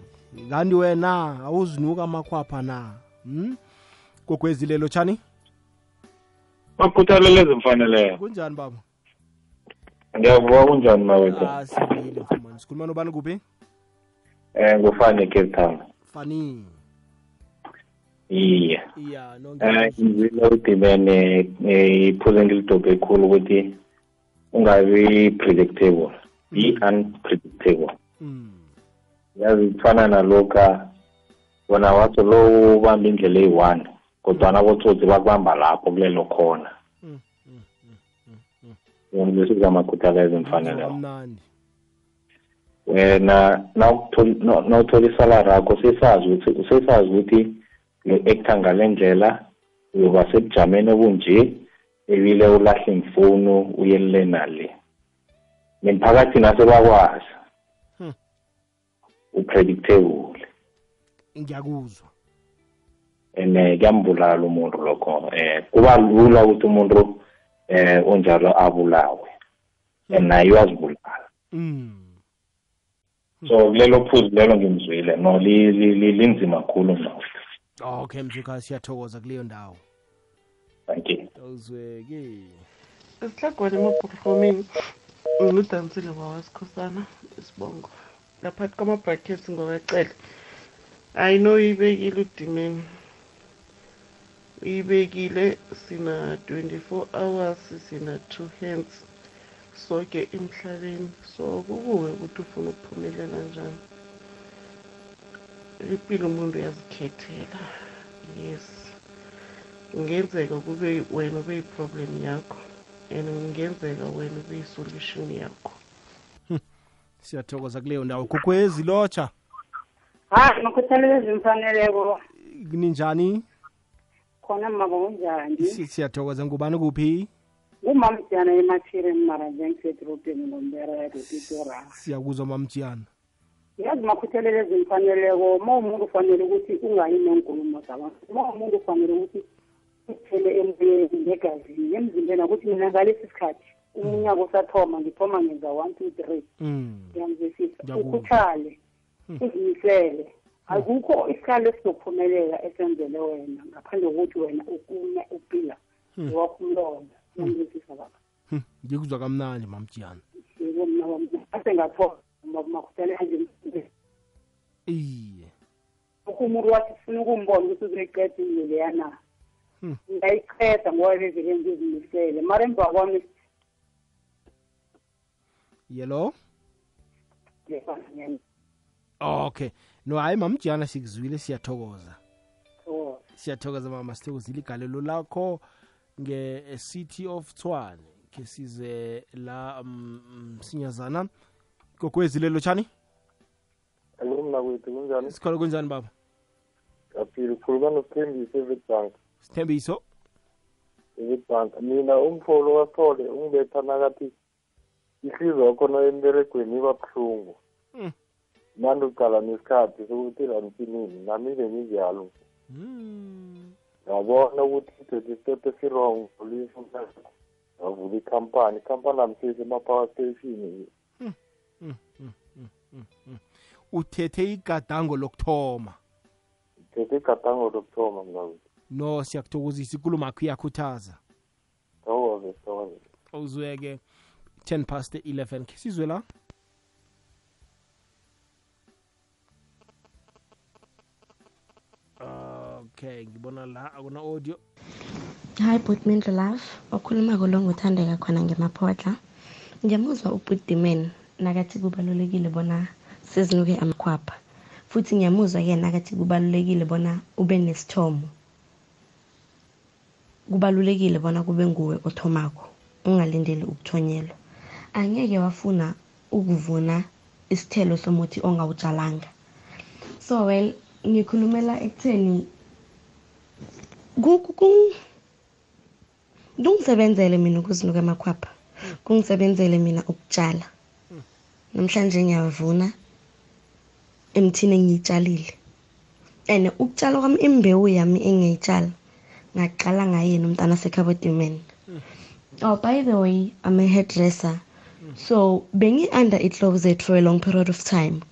kanti wena awuzinuka amakhwapha na? Hmm? kokwezilelo tshani? Bakhuthalele ezimfaneleyo kunjani baba ngiyavuka kunjani mawethu? Ah sibile mfumani sikhuluma nobani kuphi? Um ngufani cape town. Fani. Iye. Iya no um ngiyakuzwa. ngizile udimene iphuze engilidobhe khulu ukuthi ungabi predictable. Be unpredictable. Mm, yazi kufana nalokha wona wathi lo ubamba indlela eyi-one kodwana abotsotsi bakubamba lapho kulelo khona. mm, mm, ngibesiza amakhuthala ezimfaneleyo kamnandi. Wena nawuthola isalari yakho sesazi ukuthi sesazi ukuthi lo-actor ngale ndlela uyoba sebujameni obunje ebile ulahle imfunu uyelele nale nemphakathi nasebakwazi. Upredictable. Ngiyakuzwa. And kuyambulala umuntu lokho. Eh kuba lula ukuthi umuntu eh onjalo abulawe. And naye uyazibulala mm. so kulelo phuzu lelo ngimzwile no li- li- li- linzima kakhulu mna okay mzuka siyathokoza kuleyo ndawo. Thank you. Awuzweke esihlagwane emaphoromeni ngiludansile wawasikhosana isibongo. Ngaphakathi kwama-brackets ngokwecele hayi no uyibekile udimeni uyibekile sina 24 hours sina two hands. Soke emhlabeni so kukuwe ukuthi ufuna ukuphumelela njani. Impilo umuntu uyazikhethela yes. Kungenzeka kube wena ube yi-problem yakho and kungenzeka wena ube yi-solution yakho. *laughs* Siyathokoza kuleyo ndawo. Kokwezi lotsha. Hayi makhuthalelo ezimfaneleko ninjani khona mama kunjani Si- siyathokoza. Ngubani kuphi ngumamjana emathireni mara njengisedrobheni ngomberego pitora siyakuzwa mamjiyana yazi makhuthalelo ezimfaneleko. Ma umuntu ufanele ukuthi ungayi neenkulumo zabantu ma umuntu ufanele ukuthi uthele emoyeni negazini emzimbeni akuthi mina ngalesi sikhathi umunyaka usathoma ngithoma ngenza one two three. Mm. Ngiyakuzwa. ukhuthale uzimisele akukho isikhalo esizophumelela esenzele wena ngaphandle kokuthi wena ukunya upila Hmm. wakho umlomo ngiyamzwisisa baba Hm, ngikuzwa kamnandi mamjiyana yebo mna wami ase ngathola makuthele kanje iye. Ukho umuntu wathi sifuna ukumbona ukuthi uzoyiqeda indlela yana Hmm. ngayiqeda ngoba bevele ngizimisele mara emva kwami yelo okay. No hayi mamjiyana sikuzwile siyathokoza. Oh, siyathokoza mama sithokozile igalelo lakho nge-city of tshwane ke size la mm, msinyazana. Kokwezilelo tshani Hello mnakwethu kunjani? sikhona kunjani baba? Yaphila ukhuluma nosithembise eWitbank. sithembiso? ibhanka mina umfolo wasithole ungibetha nakathi ihliziyo yakhona emberegweni iba buhlungu. Mm. Manje ucala nesikhathi sokuthi rantinini nami benginjalo yabona ukuthi ithethe step esirong ulisho yavula ikhampani. Ikhampani amsese ema-power station. Uthethe igadango lokuthoma. Thethe igadango lokuthoma mnawethu no siyakuthokozisa. Ikulumo akho iyakhuthaza. Thokoze thokoze. Uzweke 10 past 11 khe sizwe la? Okay ngibona la akuna audio Hi Bootmindlo Love, okhuluma kolonguthandeka khona ngemaphodla Ngiyamuzwa uBootman nakathi kubalulekile bona sizinuke amakhwapha. Futhi ngiyamuzwa ke nakathi kubalulekile bona ube nesithomo. Kubalulekile bona kube nguwe othomako, ungalindeli ukuthonyelwa. Angeke wafuna ukuvuna isithelo somuthi ongawutshalanga. So well, ngikhulumela ekutheni ku- ku- ku- kungisebenzele mina ukuzinuka amakhwapha. Kungisebenzele mina ukutshala. Namhlanje ngiyavuna emthini engiyitshalile. And ukutshala kwami imbewu yami engiyitshala ngaqala ngayena umntana sekhabodimen oh by the way i'm a hairdresser. So bengi-under i-closet for a long period of time.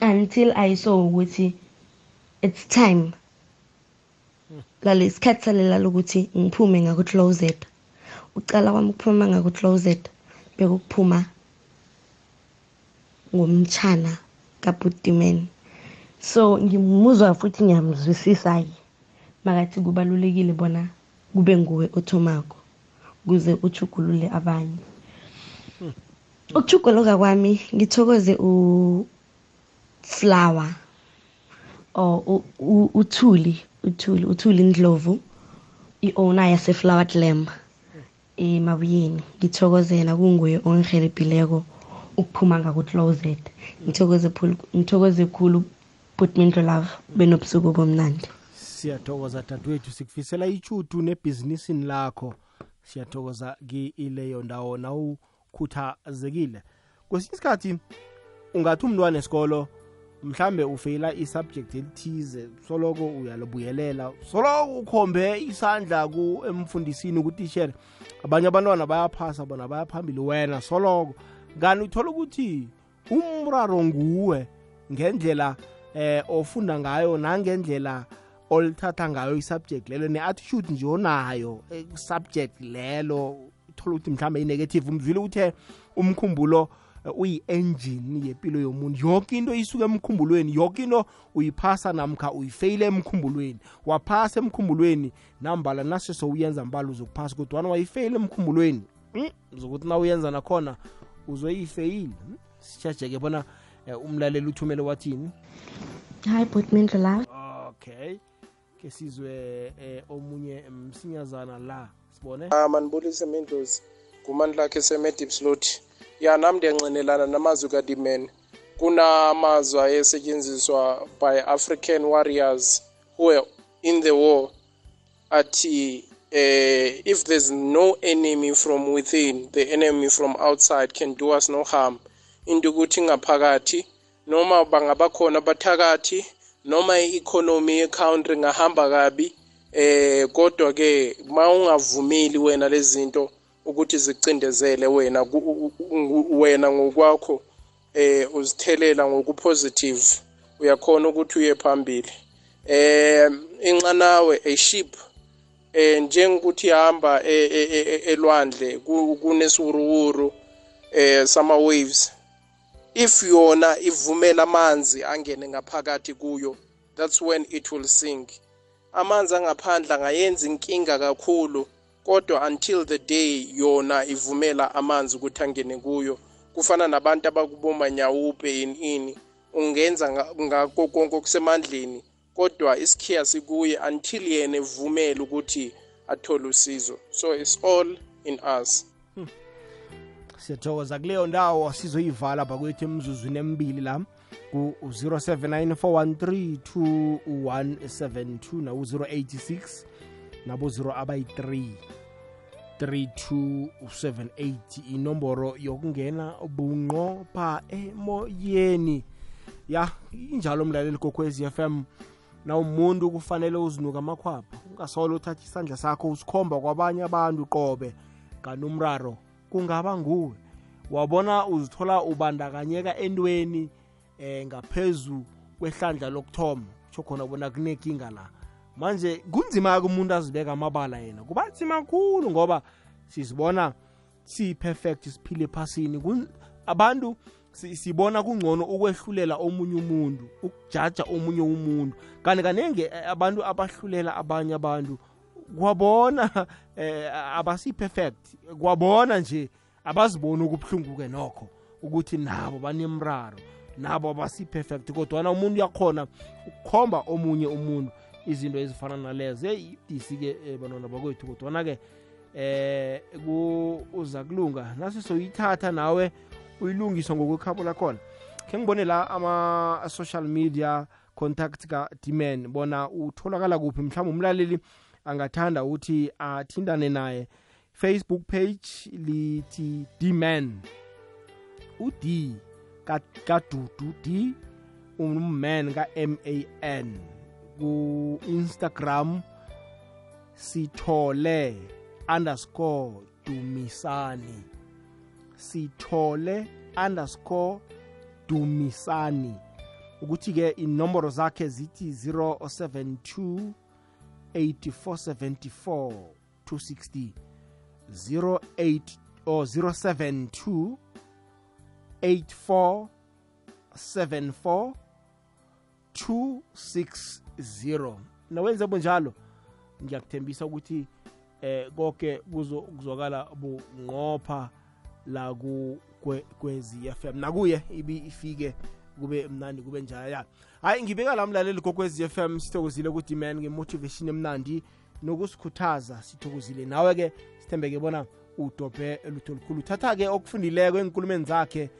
Until i saw ukuthi it's time. Lalesikhathi salela ukuthi ngiphume ngaku-closet. Ucala kwami ukuphuma ngaku-closet bekukuphuma ngomtshana kabutimen so ngimuzwa futhi ngiyamzwisisa-ke makathi kubalulekile bona kube nguwe othomako kuze uchugulule abanye. Ukuchuguluka kwami ngithokoze uflower or uthuli. Uthuli uthuli ndlovu i-owner yaseflower glam emabuyeni ngithokoze yena kunguye ongihelebhileko ukuphuma ngaku-closet. Ngithokoze phulu- ngithokoze khulu putmindlo love benobusuku bomnandi siyathokoza dadewethu sikufisela ichutu nebhizinisini lakho. Siyathokoza kileyo ndawo nawukhuthazekile. Kwesinye isikhathi ungathi umntwana esikolo mhlambe ufeyila isubject elithize soloko uyalobuyelela. Soloko ukhombe isandla ku emfundisini kutishere abanye abantwana bayaphasa bona bayaphambili wena soloko. Kanti uthola ukuthi umraro nguwe ngendlela eh ofunda ngayo nangendlela olithatha ngayo isubject lelo ne-attitude nje onayo subject lelo. Uthola ukuthi mhlawumbe i-negative umzwile uthe umkhumbulo uyi-engine yempilo yomuntu. Yonke into isuke emkhumbulweni yonke into uyiphasa namkha uyifeyile emkhumbulweni. Waphasa emkhumbulweni nambala nase sowuyenza mbala uzokuphasa kodwana wayifeyile emkhumbulweni mm, zokuthi na uyenza nakhona uzoyifeyile mm. sitshejeke bona eh, umlaleli uthumele wathini? Hi putmindlo love okay. Ke sizwe eh, omunye msinyazana la sibone? Ah manibulise mindlozi kumandla lakhe semedipslot ya nami ndiyancinelana namazwi kadimen. Kunamazwi ayesetshenziswa by African warriors who were in the war athi eh, if there's no enemy from within the enemy from outside can do us no harm. Into ukuthi ngaphakathi noma bangabakhona abathakathi noma i-economy ye-country ngahamba kabi eh kodwa ke mawungavumeli wena lezi zinto ukuthi zicindezele wena wena ngokwakho eh uzithelela ngokupositive. Uyakhona ukuthi uye phambili. Eh inxanawe a ship eh njengokuthi ihamba e- e- e- elwandle ku- kunesiwuruwuru eh sama waves if yona ivumela amanzi angene ngaphakathi kuyo that's when it will sink. Amanzi angaphandle angayenza inkinga kakhulu. Kodwa until the day yona ivumela amanzi ukuthi angene kuyo kufana nabantu abakubomanyawupe ini ini ungenza nga- ngakho konke okusemandleni kodwa isikhiya sikuye until yena evumele ukuthi athole usizo. So it's all in us. Siyathokoza kuleyo ndawo sizoyivala bakwethu emzuzwini emibili la ku-079 413 2172 naku-086 nabo 0 abayi-3 3278 inomboro yokungena bunqopha emoyeni. Ya injalo mlaleli kokwezi FM na umuntu kufanele uzinuka amakhwapha ungasolo uthatha isandla sakho usikhomba kwabanye abantu qobe kanomraro kungaba nguwe. Wabona uzithola ubandakanyeka entweni eh ngaphezu kwehlandla lokuthoma tsho khona bona kunenkinga la. Manje kunzima-ke umuntu azibeka amabala yena. Kuba nzima kakhulu ngoba sizibona siyi-perfect siphile ephasini. Kun- abantu si- sibona kungcono ukwehlulela omunye umuntu ukujaja omunye umuntu. Kanti kanenge eh, abantu abahlulela abanye abantu kwabona eh, abasi-perfect. Kwabona nje abaziboni ukubuhlungu-ke nokho ukuthi nabo banemraro nabo abasi-perfect. Kodwana umuntu uyakhona ukukhomba omunye umuntu izinto ezifana nalezo. Eyi idisi-ke eh, bantwana bakwethu kodwana-ke eh ku uza kulunga. Nasi soyithatha nawe uyilungiswa ngokwekhabo lakhona. Khe ngibone la ama-social media contact ka-dman bona utholakala kuphi. Mhlawumbe umlaleli angathanda ukuthi athindane naye. Facebook page lithi dman ud ka- kadudu d umman ka-man ku-instagram sithole underscore dumisani. Sithole underscore dumisani. Ukuthi-ke inomboro zakhe zithi 072 8474 260 08 or 072 84 74 260 nawenze bunjalo ngiyakuthembisa ukuthi eh konke kuzokuzwakala bunqopha la ku kwe- kwezi FM nakuye ibi ifike kube mnandi kube njalo ya hayi ngibeka la mlaleli kokwezi FM sithokozile ukuthi man ngemotivation emnandi nokusikhuthaza sithokozile. Nawe ke sithembeke bona udobhe lutho olukhulu. Uthatha ke okufundileko enkulumeni zakhe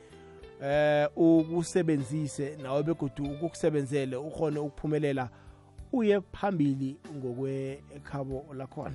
eh ukusebenzise nawe begodu ukukusebenzele ukhone ukuphumelela uye phambili ngokwekhabo lakhona.